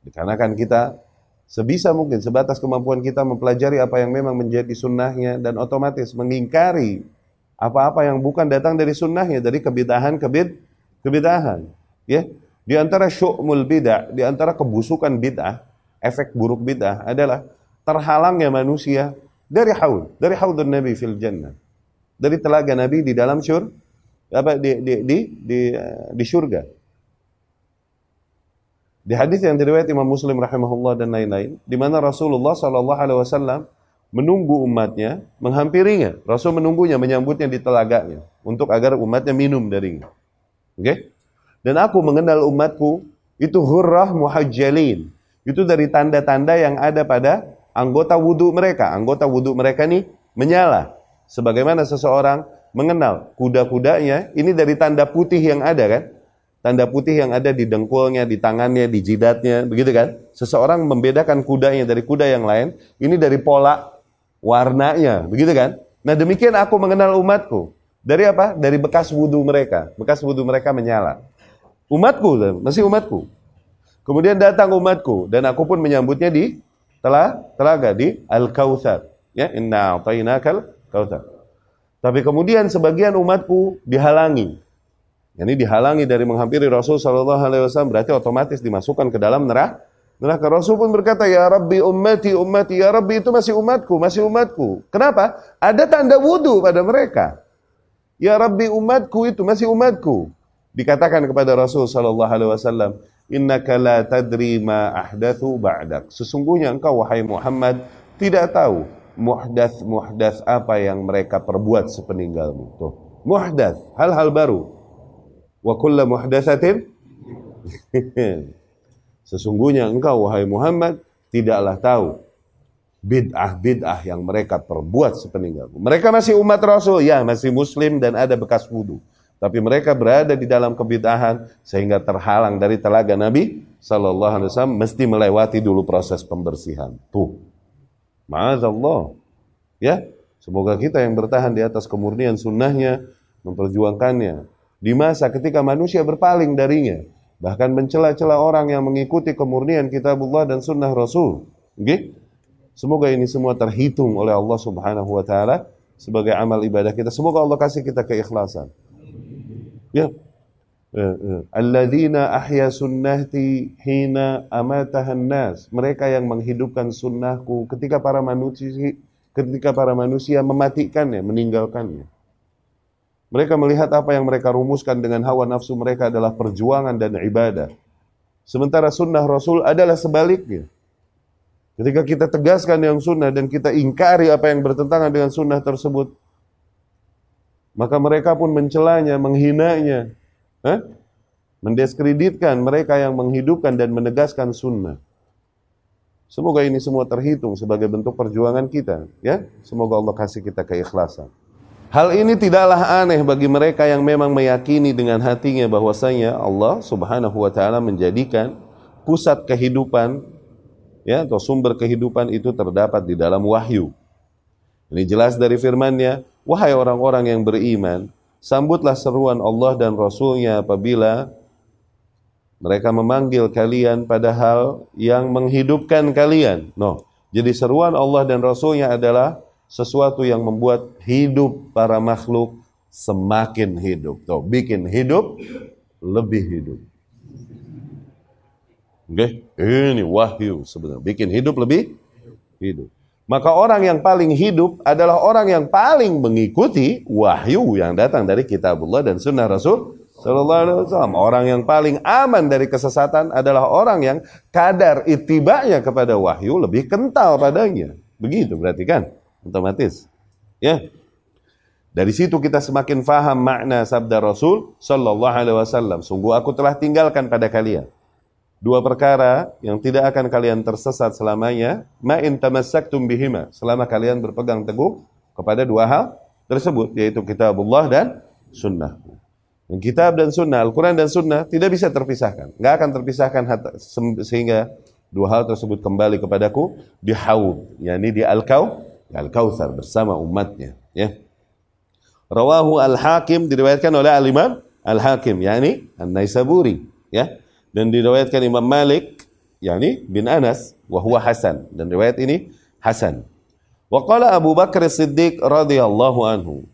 Dikarenakan kita sebisa mungkin sebatas kemampuan kita mempelajari apa yang memang menjadi sunnahnya dan otomatis mengingkari apa-apa yang bukan datang dari sunnahnya dari kebidahan kebid kebidahan ya. Di antara syu'mul bid'ah di antara kebusukan bid'ah efek buruk bid'ah adalah terhalangnya manusia dari haud dari haudun nabi fil jannah dari telaga nabi di dalam syur apa di di di di, di surga di hadis yang diriwayat Imam Muslim rahimahullah dan lain-lain di mana Rasulullah sallallahu alaihi wasallam menunggu umatnya, menghampirinya. Rasul menunggunya, menyambutnya di telaganya untuk agar umatnya minum darinya. Oke? Okay? Dan aku mengenal umatku itu hurrah muhajjalin. Itu dari tanda-tanda yang ada pada anggota wudhu mereka. Anggota wudhu mereka ini menyala. Sebagaimana seseorang mengenal kuda-kudanya, ini dari tanda putih yang ada kan? Tanda putih yang ada di dengkulnya, di tangannya, di jidatnya, begitu kan? Seseorang membedakan kudanya dari kuda yang lain, ini dari pola warnanya, begitu kan? Nah demikian aku mengenal umatku. Dari apa? Dari bekas wudhu mereka. Bekas wudhu mereka menyala. Umatku, masih umatku. Kemudian datang umatku dan aku pun menyambutnya di telah telaga di Al-Kautsar. Ya, inna a'tainakal kautsar. Tapi kemudian sebagian umatku dihalangi. Ini dihalangi dari menghampiri Rasul Shallallahu Alaihi Wasallam berarti otomatis dimasukkan ke dalam neraka Neraka Rasul pun berkata, Ya Rabbi ummati ummati, Ya Rabbi itu masih umatku, masih umatku. Kenapa? Ada tanda wudhu pada mereka. Ya Rabbi umatku itu masih umatku. Dikatakan kepada Rasul Sallallahu Alaihi Wasallam, Innaka la tadri ma ahdathu ba'dak. Sesungguhnya engkau wahai Muhammad tidak tahu muhdath muhdath apa yang mereka perbuat sepeninggalmu. Tuh, muhdath, hal-hal baru. Wa kulla muhdathatin (laughs) Sesungguhnya engkau wahai Muhammad tidaklah tahu bid'ah-bid'ah yang mereka perbuat sepeninggalku. Mereka masih umat Rasul, ya masih muslim dan ada bekas wudhu. Tapi mereka berada di dalam kebid'ahan sehingga terhalang dari telaga Nabi Sallallahu Alaihi Wasallam mesti melewati dulu proses pembersihan. Tuh, Ma'azallah. Ya, semoga kita yang bertahan di atas kemurnian sunnahnya memperjuangkannya. Di masa ketika manusia berpaling darinya, bahkan mencela-cela orang yang mengikuti kemurnian kitabullah dan sunnah Rasul. Okay? Semoga ini semua terhitung oleh Allah Subhanahu wa taala sebagai amal ibadah kita. Semoga Allah kasih kita keikhlasan. Ya. ya, ya. Alladzina ahya sunnati hina amatahan nas. Mereka yang menghidupkan sunnahku ketika para manusia ketika para manusia mematikannya, meninggalkannya. Mereka melihat apa yang mereka rumuskan dengan hawa nafsu mereka adalah perjuangan dan ibadah. Sementara sunnah Rasul adalah sebaliknya. Ketika kita tegaskan yang sunnah dan kita ingkari apa yang bertentangan dengan sunnah tersebut, maka mereka pun mencelanya, menghinanya, eh? mendiskreditkan mereka yang menghidupkan dan menegaskan sunnah. Semoga ini semua terhitung sebagai bentuk perjuangan kita, ya. Semoga Allah kasih kita keikhlasan. Hal ini tidaklah aneh bagi mereka yang memang meyakini dengan hatinya bahwasanya Allah Subhanahu wa taala menjadikan pusat kehidupan ya atau sumber kehidupan itu terdapat di dalam wahyu. Ini jelas dari firman-Nya, wahai orang-orang yang beriman, sambutlah seruan Allah dan Rasul-Nya apabila mereka memanggil kalian pada hal yang menghidupkan kalian. No. Jadi seruan Allah dan Rasul-Nya adalah sesuatu yang membuat hidup para makhluk semakin hidup. Tuh, bikin hidup lebih hidup. Oke, okay? ini wahyu sebenarnya. Bikin hidup lebih hidup. Maka orang yang paling hidup adalah orang yang paling mengikuti wahyu yang datang dari kitabullah dan sunnah Rasul Sallallahu Alaihi Wasallam. Orang yang paling aman dari kesesatan adalah orang yang kadar itibanya kepada wahyu lebih kental padanya. Begitu berarti kan? Otomatis. Ya. Dari situ kita semakin faham makna sabda Rasul sallallahu alaihi wasallam. Sungguh aku telah tinggalkan pada kalian dua perkara yang tidak akan kalian tersesat selamanya, ma in tamassaktum bihima, selama kalian berpegang teguh kepada dua hal tersebut yaitu kitabullah dan sunnah. Dan kitab dan sunnah, Al-Quran dan sunnah tidak bisa terpisahkan. Nggak akan terpisahkan sehingga dua hal tersebut kembali kepadaku di haud, yakni di al-kau, al-kautsar bersama umatnya. Ya. Rawahu al-Hakim diriwayatkan oleh al-Imam al-Hakim, yakni An-Naisaburi. Ya dan diriwayatkan Imam Malik yakni bin Anas wa huwa Hasan dan riwayat ini Hasan. Wa qala Abu Bakar Siddiq radhiyallahu anhu.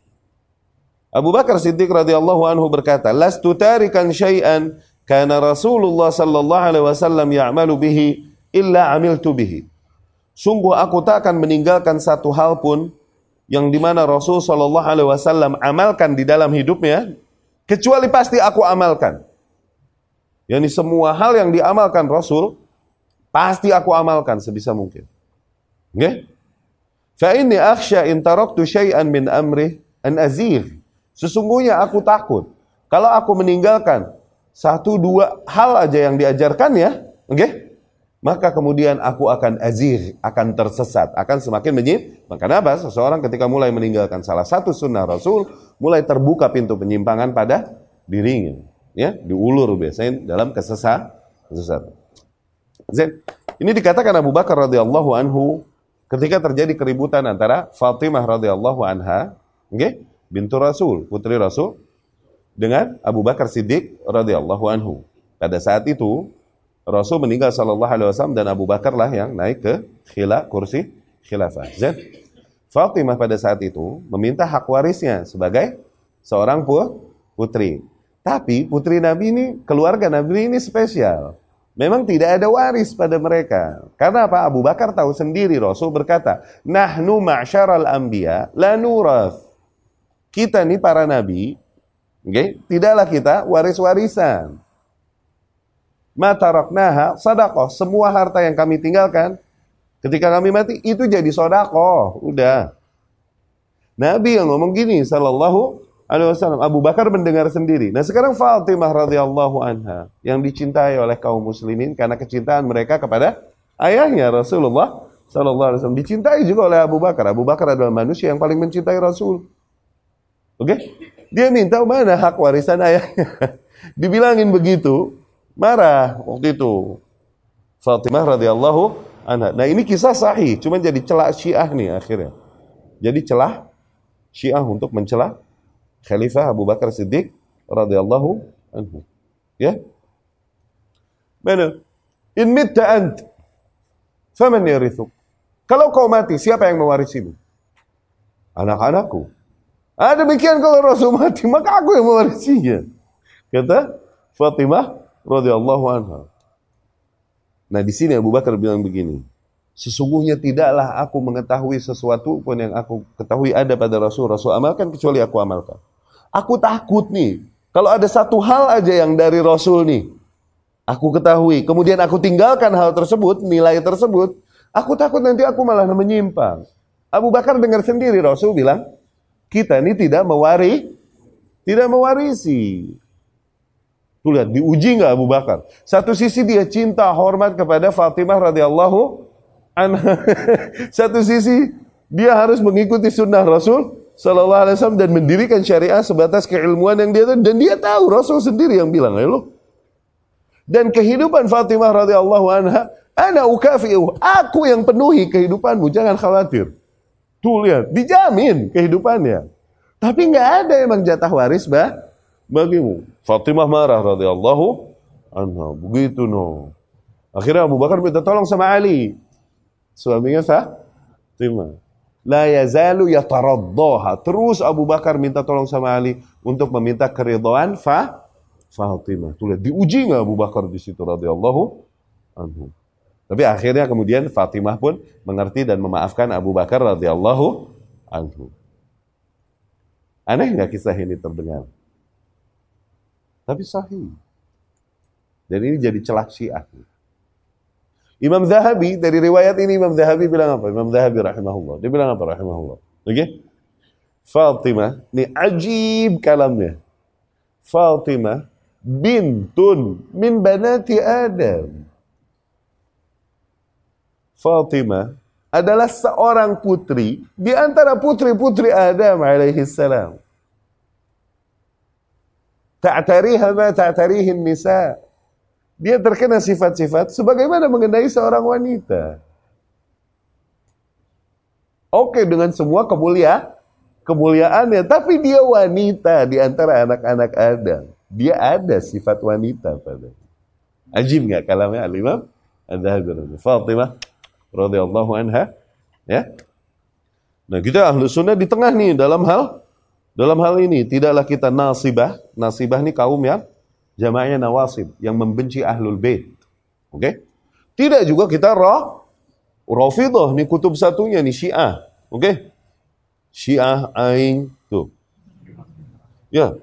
Abu Bakar Siddiq radhiyallahu anhu berkata, "Lastu tarikan syai'an kana Rasulullah sallallahu alaihi wasallam ya'malu bihi illa amiltu bihi." Sungguh aku tak akan meninggalkan satu hal pun yang di mana Rasul sallallahu alaihi wasallam amalkan di dalam hidupnya kecuali pasti aku amalkan yakni semua hal yang diamalkan Rasul pasti aku amalkan sebisa mungkin. Oke? Fa inni akhsha in taraktu syai'an min amri an azir. Sesungguhnya aku takut kalau aku meninggalkan satu dua hal aja yang diajarkan ya, oke? Okay? Maka kemudian aku akan azir, akan tersesat, akan semakin menyimpang. Kenapa? Seseorang ketika mulai meninggalkan salah satu sunnah Rasul, mulai terbuka pintu penyimpangan pada dirinya ya diulur biasanya dalam kesesat kesesatan. Zain. Ini dikatakan Abu Bakar radhiyallahu anhu ketika terjadi keributan antara Fatimah radhiyallahu anha, okay, bintu Rasul, putri Rasul dengan Abu Bakar Siddiq radhiyallahu anhu. Pada saat itu Rasul meninggal sallallahu alaihi wasallam dan Abu Bakar lah yang naik ke khila kursi khilafah. Zain. Fatimah pada saat itu meminta hak warisnya sebagai seorang putri. Tapi putri Nabi ini, keluarga Nabi ini spesial. Memang tidak ada waris pada mereka. Karena apa? Abu Bakar tahu sendiri Rasul berkata, "Nahnu ma'syaral anbiya la nurath." Kita nih para nabi, okay, tidaklah kita waris-warisan. Mataraknaha sadaqah. Semua harta yang kami tinggalkan ketika kami mati itu jadi sodakoh. Udah. Nabi yang ngomong gini sallallahu alaihi wasallam. Abu Bakar mendengar sendiri. Nah, sekarang Fatimah radhiyallahu anha yang dicintai oleh kaum muslimin karena kecintaan mereka kepada ayahnya Rasulullah sallallahu alaihi wasallam dicintai juga oleh Abu Bakar. Abu Bakar adalah manusia yang paling mencintai Rasul. Oke? Okay? Dia minta mana hak warisan ayahnya. (laughs) Dibilangin begitu, marah waktu itu. Fatimah radhiyallahu anha. Nah, ini kisah sahih, cuma jadi celah Syiah nih akhirnya. Jadi celah Syiah untuk mencela Khalifah Abu Bakar Siddiq radhiyallahu anhu. Ya. Mana? In mitta ant faman yarithuk? Kalau kau mati, siapa yang mewarisimu? Anak-anakku. Ah, demikian kalau Rasul mati, maka aku yang mewarisinya. Kata Fatimah radhiyallahu anha. Nah, di sini Abu Bakar bilang begini. Sesungguhnya tidaklah aku mengetahui sesuatu pun yang aku ketahui ada pada Rasul. Rasul amalkan kecuali aku amalkan. Aku takut nih. Kalau ada satu hal aja yang dari Rasul nih, aku ketahui. Kemudian aku tinggalkan hal tersebut, nilai tersebut. Aku takut nanti aku malah menyimpang. Abu Bakar dengar sendiri Rasul bilang, kita ini tidak mewari, tidak mewarisi. Tuh lihat, diuji nggak Abu Bakar? Satu sisi dia cinta, hormat kepada Fatimah radhiyallahu anha. (laughs) Satu sisi dia harus mengikuti sunnah Rasul Sallallahu Alaihi Wasallam dan mendirikan syariah sebatas keilmuan yang dia tahu dan dia tahu Rasul sendiri yang bilang lo. Dan kehidupan Fatimah radhiyallahu anha, ana ukafiu, aku yang penuhi kehidupanmu, jangan khawatir. Tuh lihat, dijamin kehidupannya. Tapi nggak ada emang jatah waris bah bagimu. Fatimah marah radhiyallahu anha. Begitu no. Akhirnya Abu Bakar minta tolong sama Ali. Suaminya Fatimah la yazalu yataraddaha. Terus Abu Bakar minta tolong sama Ali untuk meminta keridhaan fa Fatimah. Tuh diuji nggak Abu Bakar di situ radhiyallahu anhu. Tapi akhirnya kemudian Fatimah pun mengerti dan memaafkan Abu Bakar radhiyallahu anhu. Aneh nggak kisah ini terdengar? Tapi sahih. Dan ini jadi celah syiah. Imam Zahabi dari riwayat ini Imam Zahabi bilang apa? Imam Zahabi rahimahullah. Dia bilang apa rahimahullah? Oke? Okay? Fatimah, ini ajib kalamnya. Fatimah bintun min banati Adam. Fatimah adalah seorang putri di antara putri-putri Adam alaihi salam. Ta'tariha ma ta'tarihin nisa. Dia terkena sifat-sifat sebagaimana mengenai seorang wanita. Oke dengan semua kemuliaan kemuliaannya, tapi dia wanita di antara anak-anak Adam. Dia ada sifat wanita pada. Ajib nggak kalamnya Al-Imam Fatimah radhiyallahu anha ya. Nah, kita ahlu sunnah di tengah nih dalam hal dalam hal ini tidaklah kita nasibah, nasibah ini kaum yang jamaahnya nawasib yang membenci ahlul bait. Oke? Okay? Tidak juga kita roh Rafidah nih kutub satunya nih Syiah. Oke? Okay? Syiah aing tuh. Ya.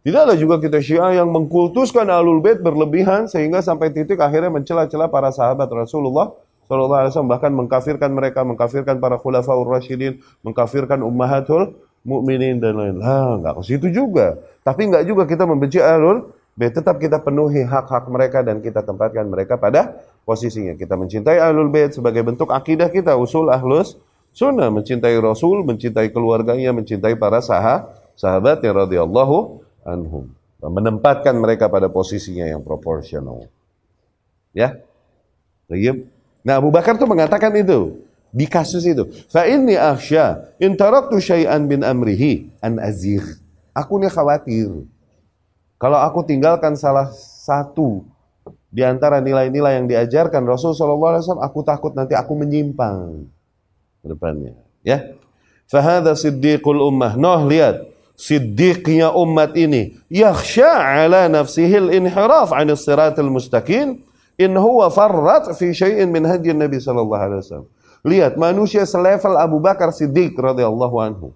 Tidaklah juga kita Syiah yang mengkultuskan Ahlul Bait berlebihan sehingga sampai titik akhirnya mencela-cela para sahabat Rasulullah Sallallahu Alaihi Wasallam bahkan mengkafirkan mereka, mengkafirkan para khulafaur rasyidin, mengkafirkan ummahatul mukminin dan lain. Lah, enggak ke situ juga. Tapi enggak juga kita membenci Ahlul Bait, tetap kita penuhi hak-hak mereka dan kita tempatkan mereka pada posisinya. Kita mencintai Ahlul Bait sebagai bentuk akidah kita, usul Ahlus Sunnah mencintai Rasul, mencintai keluarganya, mencintai para sahabat, sahabatnya radhiyallahu anhum. Menempatkan mereka pada posisinya yang proporsional. Ya. Nah, Abu Bakar tuh mengatakan itu di kasus itu. Fa inni akhsha in taraktu syai'an bin amrihi an azir. Aku nih khawatir. Kalau aku tinggalkan salah satu di antara nilai-nilai yang diajarkan Rasul sallallahu alaihi wasallam, aku takut nanti aku menyimpang ke depannya. Ya. Fahada siddiqul ummah. Noh lihat. Siddiqnya umat ini. Yakhsha ala nafsihil inhiraf anil siratil mustaqim. In huwa farrat fi syai'in min hadi Nabi sallallahu alaihi wasallam. Lihat manusia selevel Abu Bakar Siddiq radhiyallahu anhu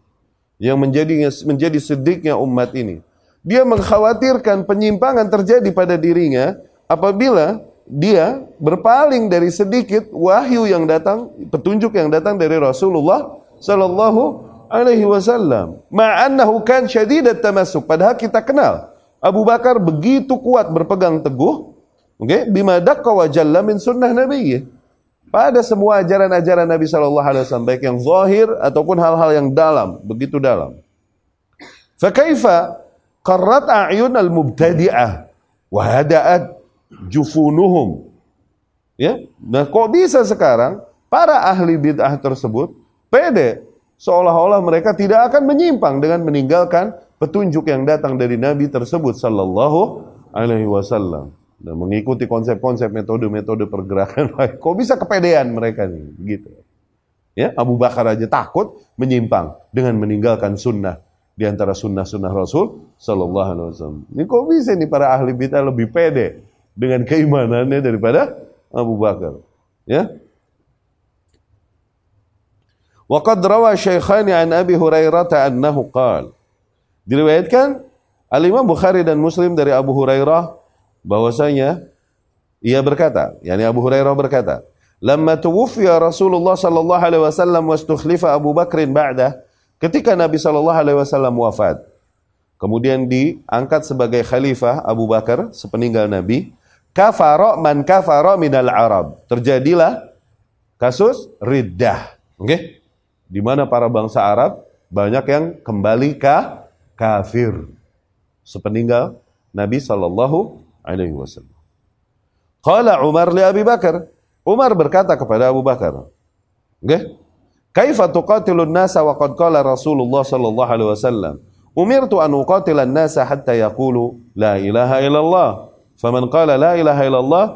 yang menjadi menjadi siddiqnya umat ini. Dia mengkhawatirkan penyimpangan terjadi pada dirinya apabila dia berpaling dari sedikit wahyu yang datang, petunjuk yang datang dari Rasulullah sallallahu alaihi wasallam. Ma'annahu kan syadidat tamasuk. Padahal kita kenal Abu Bakar begitu kuat berpegang teguh, oke, okay, bima daqqa wa jalla min sunnah Nabi. Pada semua ajaran-ajaran Nabi sallallahu alaihi wasallam baik yang zahir ataupun hal-hal yang dalam, begitu dalam. Fakaifa qarrat a'yun al-mubtadi'ah wa hada'at jufunuhum. Ya, nah kok bisa sekarang para ahli bid'ah tersebut pede seolah-olah mereka tidak akan menyimpang dengan meninggalkan petunjuk yang datang dari Nabi tersebut sallallahu alaihi wasallam dan mengikuti konsep-konsep metode-metode pergerakan (laughs) kok bisa kepedean mereka nih gitu ya Abu Bakar aja takut menyimpang dengan meninggalkan sunnah di antara sunnah-sunnah Rasul sallallahu alaihi wasallam ini kok bisa nih para ahli bid'ah lebih pede dengan keimanannya daripada Abu Bakar. Ya. Waqad rawa syaikhani an Abi Hurairah annahu qal. Diriwayatkan Al-Imam Bukhari dan Muslim dari Abu Hurairah bahwasanya ia berkata, yakni Abu Hurairah berkata, "Lamma tuwfiya Rasulullah sallallahu alaihi wasallam wastukhlifa Abu Bakrin ba'da." Ketika Nabi sallallahu alaihi wasallam wafat, kemudian diangkat sebagai khalifah Abu Bakar sepeninggal Nabi, kafaro man kafaro minal Arab. Terjadilah kasus riddah. Oke? Okay? Di mana para bangsa Arab banyak yang kembali ke kafir. Sepeninggal Nabi sallallahu alaihi wasallam. Qala Umar li Abi Bakar. Umar berkata kepada Abu Bakar. Okay? Kaifa tuqatilun nasa wa qad qala Rasulullah sallallahu alaihi wasallam. Umirtu an uqatila an-nasa hatta yaqulu la ilaha illallah Faman qala la ilaha illallah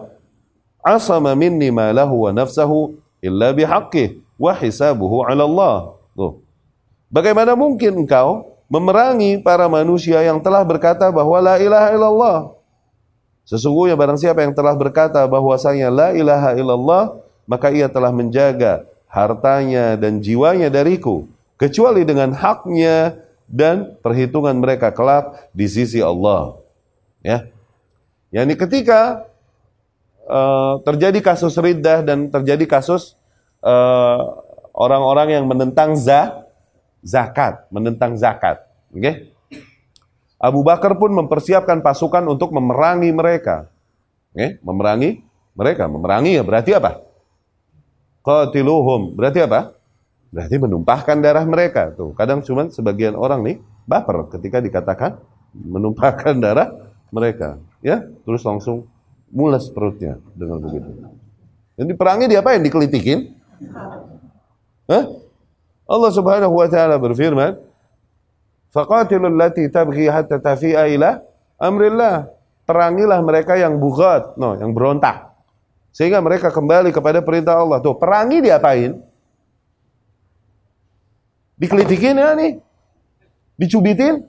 asama minni ma lahu wa nafsahu illa bihaqqih wa hisabuhu 'ala Allah. Tuh. Bagaimana mungkin engkau memerangi para manusia yang telah berkata bahwa la ilaha illallah? Sesungguhnya barang siapa yang telah berkata bahwasanya la ilaha illallah, maka ia telah menjaga hartanya dan jiwanya dariku, kecuali dengan haknya dan perhitungan mereka kelak di sisi Allah. Ya. Yani ketika uh, terjadi kasus riddah dan terjadi kasus eh, orang-orang yang menentang za, zakat, menentang zakat. Oke? Okay? Abu Bakar pun mempersiapkan pasukan untuk memerangi mereka. Okay? memerangi mereka. Memerangi ya berarti apa? Qatiluhum. Berarti apa? Berarti menumpahkan darah mereka. Tuh, kadang cuma sebagian orang nih baper ketika dikatakan menumpahkan darah mereka. Ya, terus langsung mulas perutnya dengan begitu. Yang diperangi diapain? Dikelitikin? Hah? Allah Subhanahu wa taala berfirman, Faqatilul lati tabghi hatta tafi'a ila amrillah. Perangilah mereka yang bugat, no, yang berontak. Sehingga mereka kembali kepada perintah Allah. Tuh, perangi diapain? Dikelitikin ya nih. Dicubitin.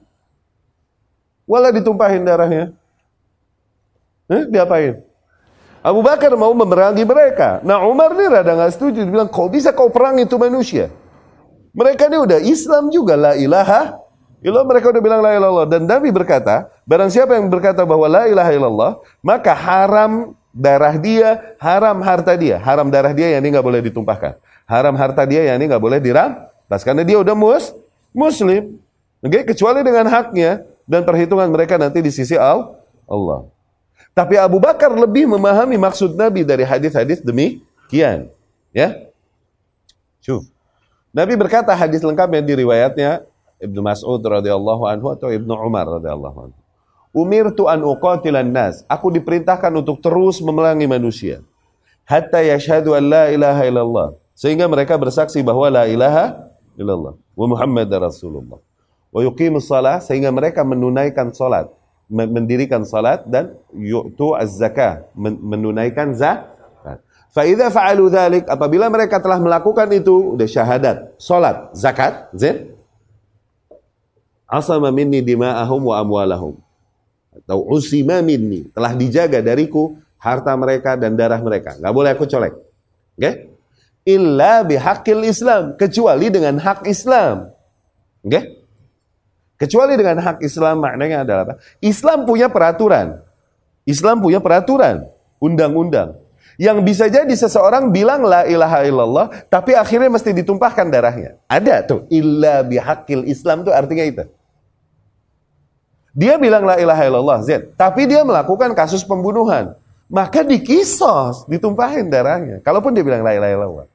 Wala ditumpahin darahnya. Eh, diapain? Abu Bakar mau memerangi mereka. Nah Umar nih rada nggak setuju. Dia bilang, kau bisa kau perang itu manusia? Mereka ini udah Islam juga. La ilaha Ilah mereka udah bilang la ilaha illallah dan Nabi berkata, barang siapa yang berkata bahwa la ilaha illallah, maka haram darah dia, haram harta dia, haram darah dia yang ini nggak boleh ditumpahkan, haram harta dia yang ini nggak boleh dirampas karena dia udah mus muslim, okay? kecuali dengan haknya dan perhitungan mereka nanti di sisi Allah. Tapi Abu Bakar lebih memahami maksud Nabi dari hadis-hadis demikian, ya. Cuk. Nabi berkata hadis lengkapnya di riwayatnya Ibnu Mas'ud radhiyallahu anhu atau Ibnu Umar radhiyallahu anhu. Umirtu an uqatilan nas. Aku diperintahkan untuk terus memerangi manusia. Hatta yashhadu an la ilaha illallah. Sehingga mereka bersaksi bahwa la ilaha illallah. Wa Muhammad Rasulullah. Wa yuqimus salah. Sehingga mereka menunaikan salat. Mendirikan salat dan yu'tu az-zakah. Menunaikan zakat. Fa'idha fa'alu dhalik. Apabila mereka telah melakukan itu. Udah syahadat. Salat. Zakat. Zin asama minni dima'ahum wa amwalahum. Atau usima minni. Telah dijaga dariku harta mereka dan darah mereka. Nggak boleh aku colek. Oke okay? illa bihaqil Islam. Kecuali dengan hak Islam. Oke okay? kecuali dengan hak Islam maknanya adalah apa? Islam punya peraturan. Islam punya peraturan. Undang-undang. Yang bisa jadi seseorang bilang la ilaha illallah tapi akhirnya mesti ditumpahkan darahnya. Ada tuh. Illa bihaqil Islam tuh artinya itu. Dia bilang la ilaha illallah Z, tapi dia melakukan kasus pembunuhan. Maka dikisos, ditumpahin darahnya. Kalaupun dia bilang la ilaha illallah.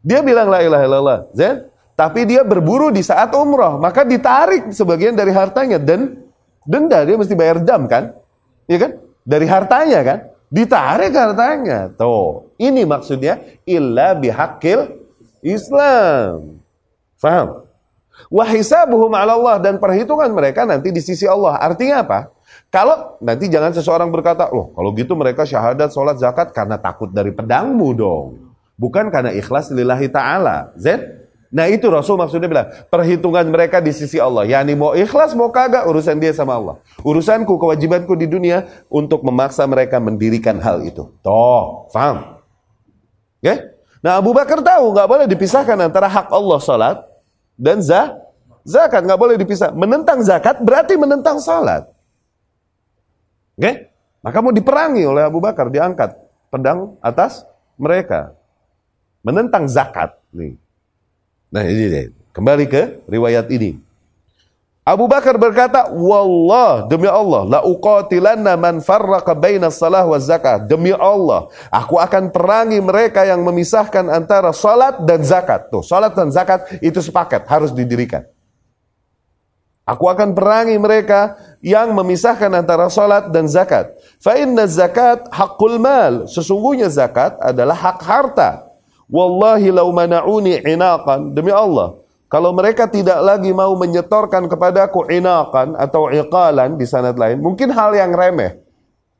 Dia bilang la ilaha illallah Z, tapi dia berburu di saat umroh, maka ditarik sebagian dari hartanya dan denda dia mesti bayar dam kan? Iya kan? Dari hartanya kan? Ditarik hartanya. Tuh, ini maksudnya illa bihaqil Islam. Faham? Wahisabuhum ala Allah dan perhitungan mereka nanti di sisi Allah. Artinya apa? Kalau nanti jangan seseorang berkata, loh kalau gitu mereka syahadat, sholat, zakat karena takut dari pedangmu dong. Bukan karena ikhlas lillahi ta'ala. Z? Nah itu Rasul maksudnya bilang, perhitungan mereka di sisi Allah. Yani mau ikhlas mau kagak urusan dia sama Allah. Urusanku, kewajibanku di dunia untuk memaksa mereka mendirikan hal itu. Toh, paham? Oke? Okay? Nah Abu Bakar tahu nggak boleh dipisahkan antara hak Allah salat dan za zakat nggak boleh dipisah. Menentang zakat berarti menentang salat. Oke? Okay? Maka mau diperangi oleh Abu Bakar, diangkat pedang atas mereka. Menentang zakat nih. Nah ini deh. Kembali ke riwayat ini. Abu Bakar berkata, Wallah, demi Allah, la uqatilanna man farraqa baina salah wa zakah. Demi Allah, aku akan perangi mereka yang memisahkan antara salat dan zakat. Tuh, salat dan zakat itu sepakat, harus didirikan. Aku akan perangi mereka yang memisahkan antara salat dan zakat. Fa inna zakat haqqul mal. Sesungguhnya zakat adalah hak harta. Wallahi lau mana'uni inaqan. Demi Allah. Kalau mereka tidak lagi mau menyetorkan kepadaku inaqan atau iqalan di sanad lain. Mungkin hal yang remeh.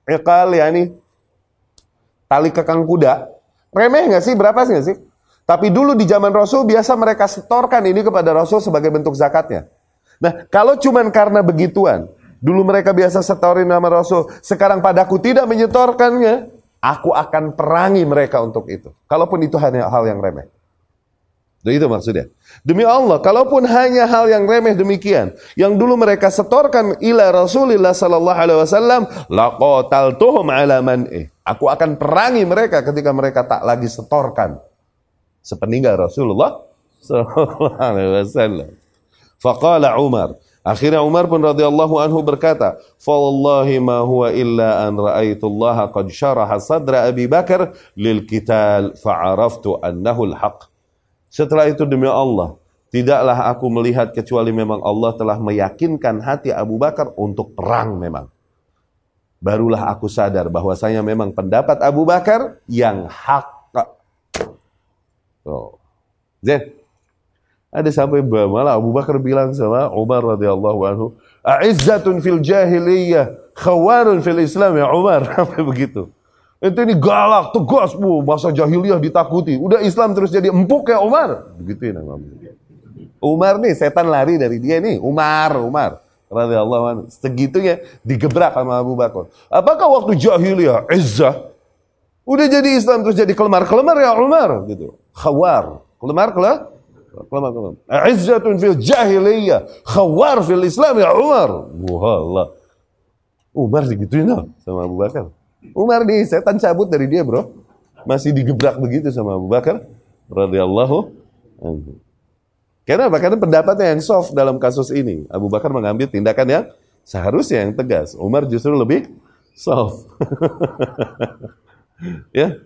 Iqal ya nih. Tali kekang kuda. Remeh nggak sih? Berapa sih nggak sih? Tapi dulu di zaman Rasul biasa mereka setorkan ini kepada Rasul sebagai bentuk zakatnya. Nah, kalau cuman karena begituan, dulu mereka biasa setorin nama Rasul, sekarang padaku tidak menyetorkannya, Aku akan perangi mereka untuk itu. Kalaupun itu hanya hal yang remeh. Dan itu maksudnya. Demi Allah, kalaupun hanya hal yang remeh demikian, yang dulu mereka setorkan ila Rasulullah sallallahu alaihi wasallam, laqataltuhum ala man'i. Aku akan perangi mereka ketika mereka tak lagi setorkan. Sepeninggal Rasulullah sallallahu alaihi wasallam. Faqala Umar, Akhirnya Umar pun radhiyallahu anhu berkata, "Fawallahi ma huwa illa an ra'aitu Allah qad syaraha sadra Abi Bakar lil qital fa'araftu annahu al-haq." Setelah itu demi Allah, tidaklah aku melihat kecuali memang Allah telah meyakinkan hati Abu Bakar untuk perang memang. Barulah aku sadar bahwasanya memang pendapat Abu Bakar yang hak. Oh. Zed. Ada sampai malah Abu Bakar bilang sama Umar radhiyallahu anhu, "A'izzatun fil jahiliyah, khawarun fil Islam ya Umar." (laughs) Sampai begitu. Itu ini galak, tegas, bu, masa jahiliyah ditakuti. Udah Islam terus jadi empuk ya Umar. Begitu ya Umar nih setan lari dari dia nih, Umar, Umar radhiyallahu anhu. Segitunya digebrak sama Abu Bakar. Apakah waktu jahiliyah izzah udah jadi Islam terus jadi kelemar-kelemar ya Umar gitu. Khawar, kelemar-kelemar Kelama, kelama. Izzatun fil jahiliyah, khawar fil Islam ya Umar. Wallah. Umar digituin sama Abu Bakar. Umar nih setan cabut dari dia bro masih digebrak begitu sama Abu Bakar radhiyallahu anhu karena bahkan pendapatnya yang soft dalam kasus ini Abu Bakar mengambil tindakan yang seharusnya yang tegas Umar justru lebih soft (laughs) ya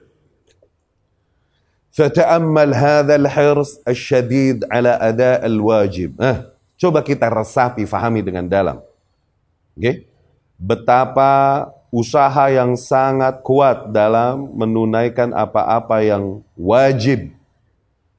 فتأمل هذا الحرص الشديد على ala ada' al-wajib. Ah, coba kita resapi, fahami dengan dalam. Oke. Okay? Betapa usaha yang sangat kuat dalam menunaikan apa-apa yang wajib.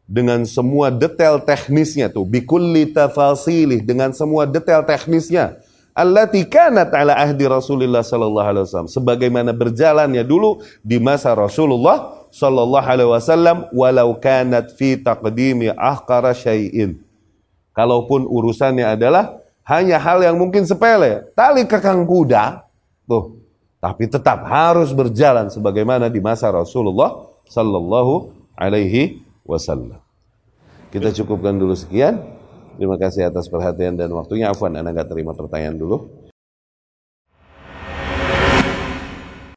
Dengan semua detail teknisnya tuh bikulli tafasilih dengan semua detail teknisnya. Allati kanat ala ahdi Rasulullah sallallahu alaihi wasallam. Sebagaimana berjalannya dulu di masa Rasulullah sallallahu alaihi wasallam walau kanat fi taqdimi ahqara syai'in. Kalaupun urusannya adalah hanya hal yang mungkin sepele, tali kekang kuda, tuh, tapi tetap harus berjalan sebagaimana di masa Rasulullah sallallahu alaihi wasallam. Kita cukupkan dulu sekian. Terima kasih atas perhatian dan waktunya. Afwan, Anda nggak terima pertanyaan dulu.